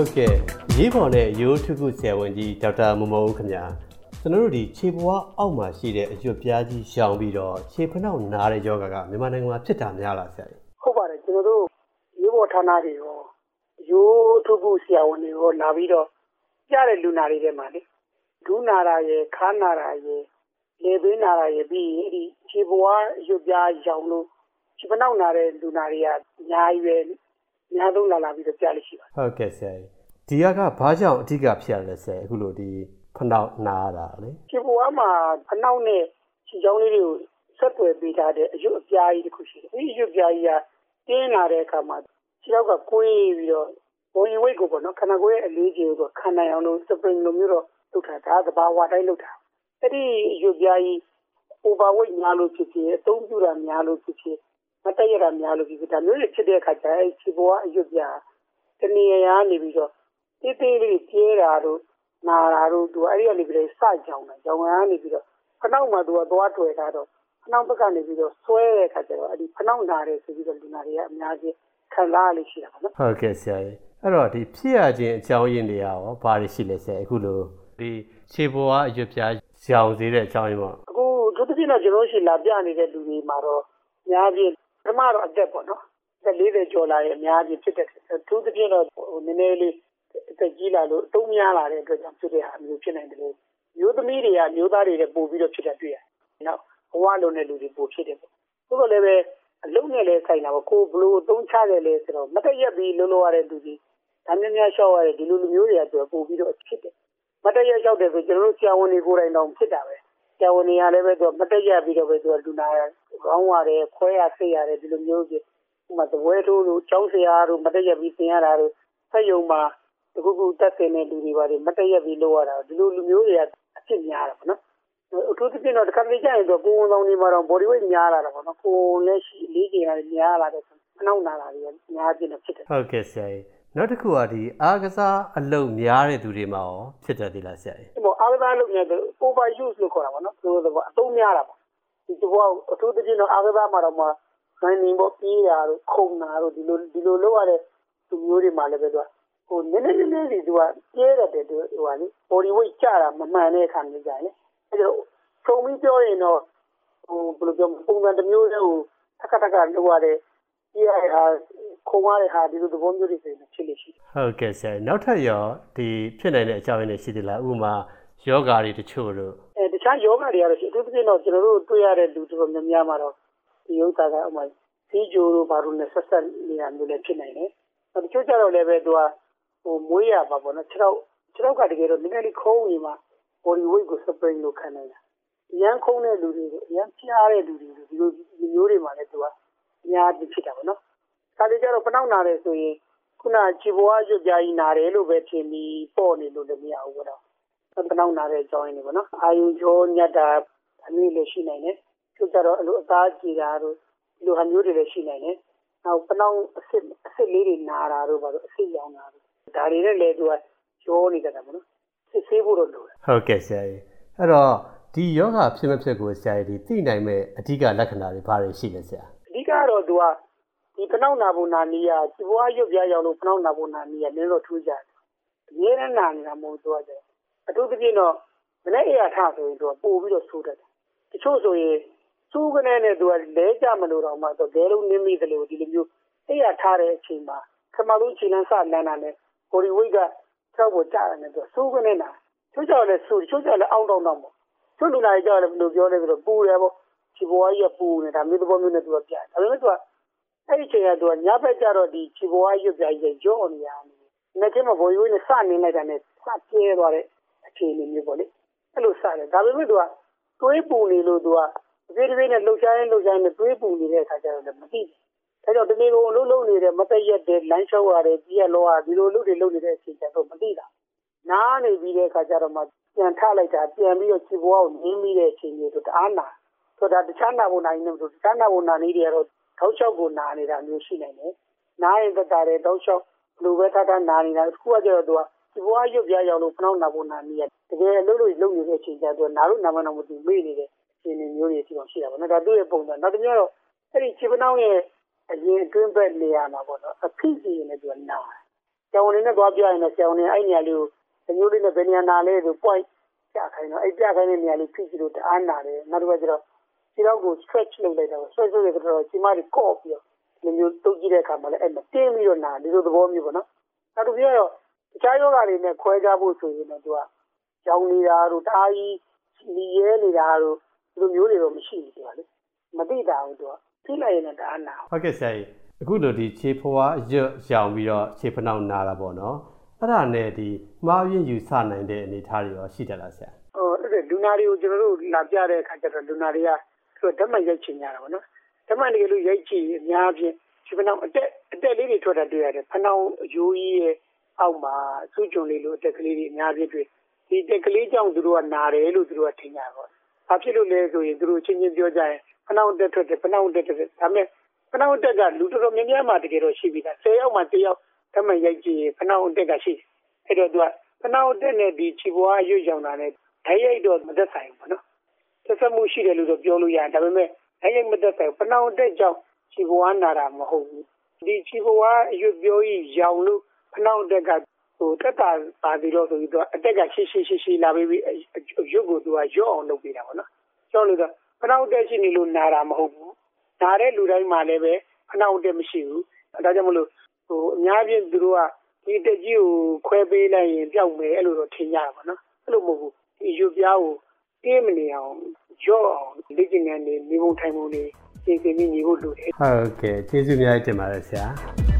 ဟုတ်ကဲ့ရေးပေါ်နဲ့ရိုးထုခုဆရာဝန်ကြီးဒေါက်တာမမုံခင်ဗျာကျွန်တော်တို့ဒီခြေပွားအောက်မှာရှိတဲ့အရွက်ပြားကြီးရှောင်ပြီးတော့ခြေဖနှောက်နားတဲ့ယောဂကမြန်မာနိုင်ငံမှာဖြစ်တာများလားဆရာကြီးဟုတ်ပါတယ်ကျွန်တော်တို့ရေးပေါ်ဌာနတွေရောရိုးထုခုဆရာဝန်တွေရောလာပြီးတော့ကြားတဲ့လူနာတွေထဲမှာလေဒူးနာတာရယ်ခါနာတာရယ်လေဘေးနာတာရယ်ပြီးရင်အဲ့ဒီခြေပွားရွက်ပြားရောင်လို့ခြေဖနှောက်နာတဲ့လူနာတွေကအများကြီးပဲ အများဆုံးလာလာပြီးတော့ကြားလို့ရှိပါတယ်ဟုတ်ကဲ့ဆရာကြီးဒီကကဘာကြောင့်အဓိကဖြစ်ရလဲဆရာအခုလိုဒီဖနှောက်နားတာလေခြေပွားမှာဖနှောက်နဲ့ခြေချောင်းလေးတွေကိုဆက်သွယ်ပေးထားတဲ့အရွက်အပြားကြီးတစ်ခုရှိတယ်။အဲဒီအရွက်အပြားကြီးကတင်းလာတဲ့အခါမှာခြေထောက်ကကွေးပြီးတော့ဘုံရင်ဝိတ်ကိုပေါ့နော်ခန္ဓာကိုယ်ရဲ့အလေးချိန်ကိုခံနိုင်အောင်လို့စပရင်လိုမျိုးတော့လုပ်ထားတာဒါသဘာဝတိုင်းလုပ်တာ။အဲ့ဒီအရွက်ပြားကြီး overweight များလို့ဖြစ်ဖြစ်အသုံးပြုတာများလို့ဖြစ်ဖြစ် မတည့်ရတာများလို့ဖြစ်ဖြစ်ဒါမျိုးတွေဖြစ်တဲ့အခါကျအဲ့ခြေပွားအရွက်ပြားတနေရာနေပြီးတော့တေးသေးလေးပြဲတာတို့နာတာတို့သူအဲ့ဒီကနေပြီးတော့စကြောင်တာကြောင်ကနေပြီးတော့ခနောက်မှသူကသွားတွေ့တာတော့ခနောက်ဘက်ကနေပြီးတော့ဆွဲတဲ့အခါကျတော့အဲ့ဒီခနောက်နာတယ်ဆိုပြီးတော့လူနာတွေကအများကြီးခံစားရလိမ့်ရှိတာပါနော်ဟုတ်ကဲ့ဆရာကြီးအဲ့တော့ဒီဖြစ်ရခြင်းအကြောင်းရင်းတွေရောဘာတွေရှိလဲဆရာအခုလိုဒီခြေပေါ်ကအရွက်ပြားရှောင်စေတဲ့အကြောင်းရင်းပေါ့အခုသူတစ်ပြည့်တော့ကျွန်တော်ရှိလာပြနေတဲ့လူတွေမှာတော့အများကြီး ပထမတော့အသက်ပေါ့နော်အသက်40ကျော်လာရင်အများကြီးဖြစ်တဲ့သူတစ်ပြည့်တော့ဟိုနည်းနည်းလေးအသက်ကြီးလာလို့အတုံးများလာတဲ့အတွက်ကြောင့်ဖြစ်တဲ့ဟာမျိုးဖြစ်နိုင်တယ်လို့မျိုးသမီးတွေကမျိုးသားတွေနဲ့ပို့ပြီးတော့ဖြစ်တာတွေ့ရတယ်။နောက်ဘဝလုံးတဲ့လူတွေပို့ဖြစ်တယ်ပေါ့။သို့တော်လည်းပဲအလုံးနဲ့လည်းဆိုင်တာပေါ့ကိုဘလို့အသုံးချတယ်လဲဆိုတော့မတက်ရက်ပြီးလုံးလုံးရတဲ့လူတွေဒါများများရှောက်ရတယ်ဒီလိုလူမျိုးတွေကဆိုပို့ပြီးတော့ဖြစ်တယ်။မတက်ရက်ရှောက်တယ်ဆိုကျွန်တော်တို့ဆရာဝန်တွေကိုယ်တိုင်တော့ဖြစ်တာပဲ။ဆရာဝန်တွေကလည်းပဲသူမတက်ရက်ပြီးတော့ပဲသူကလူနာ ကောင်းရတယ်ခွဲရဆိတ်ရတယ်ဒီလိုမျိုးကြီးဥပမာသပွဲထိုးလို့ကျောင်းဆရာတို့မတက်ရက်ပြီးသင်ရတာတို့ဆက်ယုံမှာတခုခုတက်တဲ့လူတွေပါတယ်မတက်ရက်ပြီးလုပ်ရတာဒီလိုလူမျိုးတွေကအဖြစ်များတာပေါ့နော်အထူးသဖြင့်တော့တစ်ခါတလေကြာရင်တော့ကိုယ်ဝန်ဆောင်တွေမှာတော့ body weight များလာတာပေါ့နော်ကိုယ်လက်ရှိလေးကျင်ရတယ်များလာတယ်အနောက်နာလာတွေများပြင်းတော့ဖြစ်တယ်ဟုတ်ကဲ့ဆရာကြီးနောက်တစ်ခုကဒီအားကစားအလုပ်များတဲ့သူတွေမှာရောဖြစ်တယ်ဒီလားဆရာကြီးဒီပေါ့အားကစားလုပ်နေတယ် over use လို့ခေါ်တာပေါ့နော်ဆိုတော့အသုံးများတာပေါ့ ဒီတော့အထူးသဖြင့်တော့အားကစားမှာတော့မှနိုင်နေပေါ့ပြေးတာတို့ခုံတာတို့ဒီလိုဒီလိုလုပ်ရတဲ့သူမျိုးတွေမှာလည်းပဲသူကဟိုနည်းနည်းနည်းနည်းစီသူကကျဲရတယ်သူဟိုဟာလေ body weight ကျတာမမှန်တဲ့အခါမျိုးကြရင်လေအဲဒါထုံပြီးပြောရင်တော့ဟိုဘယ်လိုပြောပုံစံတစ်မျိုးတည်းဟိုထက်ခါထက်ခါလုပ်ရတဲ့ပြေးရတဲ့ဟာခုံရတဲ့ဟာဒီလိုသဘောမျိုးတွေဆိုရင်ဖြစ်လို့ရှိတယ်ဟုတ်ကဲ့ဆရာကြီးနောက်ထပ်ရောဒီဖြစ်နိုင်တဲ့အကြောင်းရင်းတွေရှိသေးလားဥပမာယောဂါတွေတချို့တို့အဲတ ခြားယောဂတွေကတော့ရှိအထူးသဖြင့်တော့ကျွန်တော်တို့တွေ့ရတဲ့လူတော်များများမှာတော့ဒီဥစ္စာကဥမာစီဂျိုတို့ဘာလို့လဲဆက်ဆက်နေတာမျိုးလည်းဖြစ်နိုင်တယ်။တချို့ကျတော့လည်းပဲသူကဟိုမွေးရပါပေါ့နော်ခြေထောက်ခြေထောက်ကတကယ်တော့နည်းနည်းလေးခုံးနေမှာ body weight ကို spring လို့ခံနိုင်တာ။အရန်ခုံးတဲ့လူတွေအရန်ဖျားတဲ့လူတွေဒီလိုဒီမျိုးတွေမှာလည်းသူကအများကြီးဖြစ်တာပေါ့နော်။ဒါလေးကျတော့ဖနှောက်နာတယ်ဆိုရင်ခုနခြေပေါ်ရွက်ပြားကြီးနာတယ်လို့ပဲထင်ပြီးပေါ့နေလို့လည်းမရဘူးပေါ့နော်။ ပနောက်နာတဲ့အကြောင်းရင်းတွေပေါ့နော်အာယုံကြောညတ်တာအမျိုးလည်းရှိနိုင်တယ်သူကြတော့အလိုအသားကြည်တာတို့ဒီလိုဟာမျိုးတွေလည်းရှိနိုင်တယ်နောက်ပနောက်အစ်စ်အစ်စ်လေးတွေနာတာတို့ဘာလို့အစ်စ်ရောင်တာတို့ဒါတွေနဲ့လည်းသူကရောနေကြတာပေါ့နော်စစ်ဆေးဖို့တော့လိုတယ်ဟုတ်ကဲ့ဆရာကြီးအဲ့တော့ဒီယောဂဖြစ်မဖြစ်ကိုဆရာကြီးဒီသိနိုင်မဲ့အဓိကလက္ခဏာတွေဘာတွေရှိလဲဆရာအဓိကတော့သူကဒီပနောက်နာဖို့နာနီးရဒီဘွားရွတ်ပြားရောင်လို့ပနောက်နာဖို့နာနီးရနည်းတော့ထူးကြတယ်အများနဲ့နာနေတာမဟုတ်သူကကြတယ် အထူးသဖြင့်တော့မနေ့အရာထဆိုရင်သူကပို့ပြီးတော့ဆိုးတတ်တယ်တချို့ဆိုရင်စူးကနေနဲ့သူကလဲကြမလို့တော့မှသူဘဲလုံးနင်းမိတယ်လို့ဒီလိုမျိုးအဲ့ရထားတဲ့အချိန်မှာခမလို့ခြေလန်းစလန်းတာနဲ့ကိုရီဝိတ်ကထောက်ပေါ်ကြတယ်နဲ့သူစူးကနေနာချို့ကြောက်လဲစူးချို့ကြောက်လဲအောင်းတောင်းတောင်းပေါ့ချို့လူနာတွေကြောက်လဲဘယ်လိုပြောလဲဆိုတော့ပူတယ်ပေါ့ခြေပေါ်ကြီးကပူနေတာမျိုးသဘောမျိုးနဲ့သူကပြတယ်ဒါပေမဲ့သူကအဲ့ဒီအချိန်ကသူကညဘက်ကျတော့ဒီခြေပေါ်ကြီးရွတ်ပြကြီးကြောနေရတယ်။နေ့ချင်းမှာဘိုးရွေးနဲ့စနေလိုက်တာနဲ့စပြဲသွားတဲ့ အခြေအနေမျိုးပေါ့လေ။အဲ့လိုစတယ်ဒါပေမဲ့သူကတွေးပူနေလို့သူကဒီဒီနဲ့လှုပ်ရှားရင်လှုပ်ရှားရင်တွေးပူနေတဲ့အခါကျတော့လည်းမသိဘူး။ဒါကြောင့်တနေ့ကုန်အလုပ်လုပ်နေတဲ့မသက်ရက်တဲ့လမ်းလျှောက်ရတယ်ပြည့်ရလောရဒီလိုလုပ်တွေလုပ်နေတဲ့အချိန်ကျတော့မသိတာ။နားနေပြီးတဲ့အခါကျတော့မှပြန်ထလိုက်တာပြန်ပြီးတော့ခြေပေါ်ကိုနင်းပြီးတဲ့အချိန်မျိုးတို့တအားနာ။ဆိုတော့တခြားနာဖို့နိုင်နေလို့တခြားနာဖို့နာနေတယ်ကတော့ထောက်လျှောက်ကိုနာနေတာမျိုးရှိနိုင်တယ်။နားရင်တက်တာတယ်တောက်လျှောက်ဘလိုပဲထားထားနာနေတာတစ်ခုကကျတော့သူက ဒီဘွားရွတ်ပြားရောက်လို့ဖနှောက်နာဖို့နာနေရတကယ်အလုပ်လို့လုပ်နေတဲ့အချိန်ကျတော့နာလို့နာမနာမသိမေ့နေတဲ့အခြေအနေမျိုးတွေရှိတော့ရှိတာပေါ့နော်ဒါသူ့ရဲ့ပုံစံနောက်တစ်မျိုးတော့အဲ့ဒီခြေဖနှောက်ရဲ့အရင်အတွင်းဘက်နေရာမှာပေါ့နော်အဖိစီရင်လည်းသူကနာဆရာဝန်တွေနဲ့သွားပြရင်လည်းဆရာဝန်တွေအဲ့နေရာလေးကိုဒီမျိုးလေးနဲ့ဘယ်နေရာနာလဲဆို point ပြခိုင်းတော့အဲ့ပြခိုင်းတဲ့နေရာလေးဖိကြည့်လို့တအားနာတယ်နောက်တစ်ခါကျတော့ခြေထောက်ကို stretch လုပ်လိုက်တာပေါ့ stretch လုပ်ရတော့ခြေမတွေကော့ပြီးတော့ဒီမျိုးတုပ်ကြည့်တဲ့အခါမှာလည်းအဲ့မတင်းပြီးတော့နာဒီလိုသဘောမျိုးပေါ့နော်နောက်တစ်ပြည့်တော့ တခြားယောဂတွေနဲ့ခွဲခြားဖို့ဆိုရင်တော့သူကကြောင်နေတာတို့တားကြီးလီရဲနေတာတို့ဒီလိုမျိုးတွေတော့မရှိဘူးသူကလေမသိတာဘူးသူကသိလိုက်ရင်လည်းတအားနာဟုတ်ကဲ့ဆရာကြီးအခုလိုဒီခြေဖွားရွတ်ရောင်ပြီးတော့ခြေဖနှောက်နာတာပေါ့နော်အဲ့ဒါနဲ့ဒီမှားယွင်းယူဆနိုင်တဲ့အနေအထားတွေရောရှိတယ်လားဆရာဟိုအဲ့ဒါလူနာတွေကိုကျွန်တော်တို့လာပြတဲ့အခါကျတော့လူနာတွေကသူကဓာတ်မှန်ရိုက်ချင်ကြတာပေါ့နော်ဓာတ်မှန်တွေလို့ရိုက်ချင်အများဖြင့်ဒီဖနှောင်အတက်အတက်လေးတွေထွက်တာတွေ့ရတယ်ဖနှောင်အယိုးကြီးရဲ့ အောက်မှာစုကြုံလေးလိုအတက်ကလေးတွေအများကြီးတွေ့ဒီတက်ကလေးကြောင့်သူတို့ကနာတယ်လို့သူတို့ကထင်ကြပါဘာဖြစ်လို့လဲဆိုရင်သူတို့ချင်းချင်းပြောကြရင်ဖနှောင်တက်ထွက်တယ်ဖနှောင်တက်ထွက်တယ်ဒါပေမဲ့ဖနှောင်တက်ကလူတော်တော်များများမှတကယ်တော့ရှိပြီလား၁၀ယောက်မှ၁ယောက်ဓာတ်မှန်ရိုက်ကြည့်ရင်ဖနှောင်တက်ကရှိတယ်အဲ့တော့သူကဖနှောင်တက်နဲ့ဒီခြေပွားရွတ်ရောင်တာနဲ့ဓာတ်ရိုက်တော့မသက်ဆိုင်ဘူးပေါ့နော်သက်သက်မှုရှိတယ်လို့တော့ပြောလို့ရတယ်ဒါပေမဲ့ဓာတ်ရိုက်မသက်ဆိုင်ဖနှောင်တက်ကြောင့်ခြေပွားနာတာမဟုတ်ဘူးဒီခြေပွားအရွတ်ပြောကြီးရောင်လို့ ဖနှောင်တက်ကဟိုတက်တာပါပြီးတော့ဆိုပြီးတော့အတက်ကရှိရှိရှိရှိလာပြီးရွတ်ကိုသူကရော့အောင်လုပ်ပေးတာပေါ့နော်ကျောင်းလို့တော့ဖနှောင်တက်ရှိနေလို့နာတာမဟုတ်ဘူးနာတဲ့လူတိုင်းမှာလည်းပဲဖနှောင်တက်မရှိဘူးဒါကြောင့်မလို့ဟိုအများကြီးသူတို့ကဒီတက်ကြီးကိုခွဲပေးလိုက်ရင်ပြောက်မယ်အဲ့လိုတော့ထင်ကြတာပေါ့နော်အဲ့လိုမဟုတ်ဘူးဒီရွပြားကိုတင်းမနေအောင်ရော့အောင်လေ့ကျင့်ခန်းတွေနေပုံထိုင်ပုံတွေသိသိမိနေဖို့လိုတယ်ဟုတ်ကဲ့ကျေးဇူးများတင်ပါတယ်ဆရာ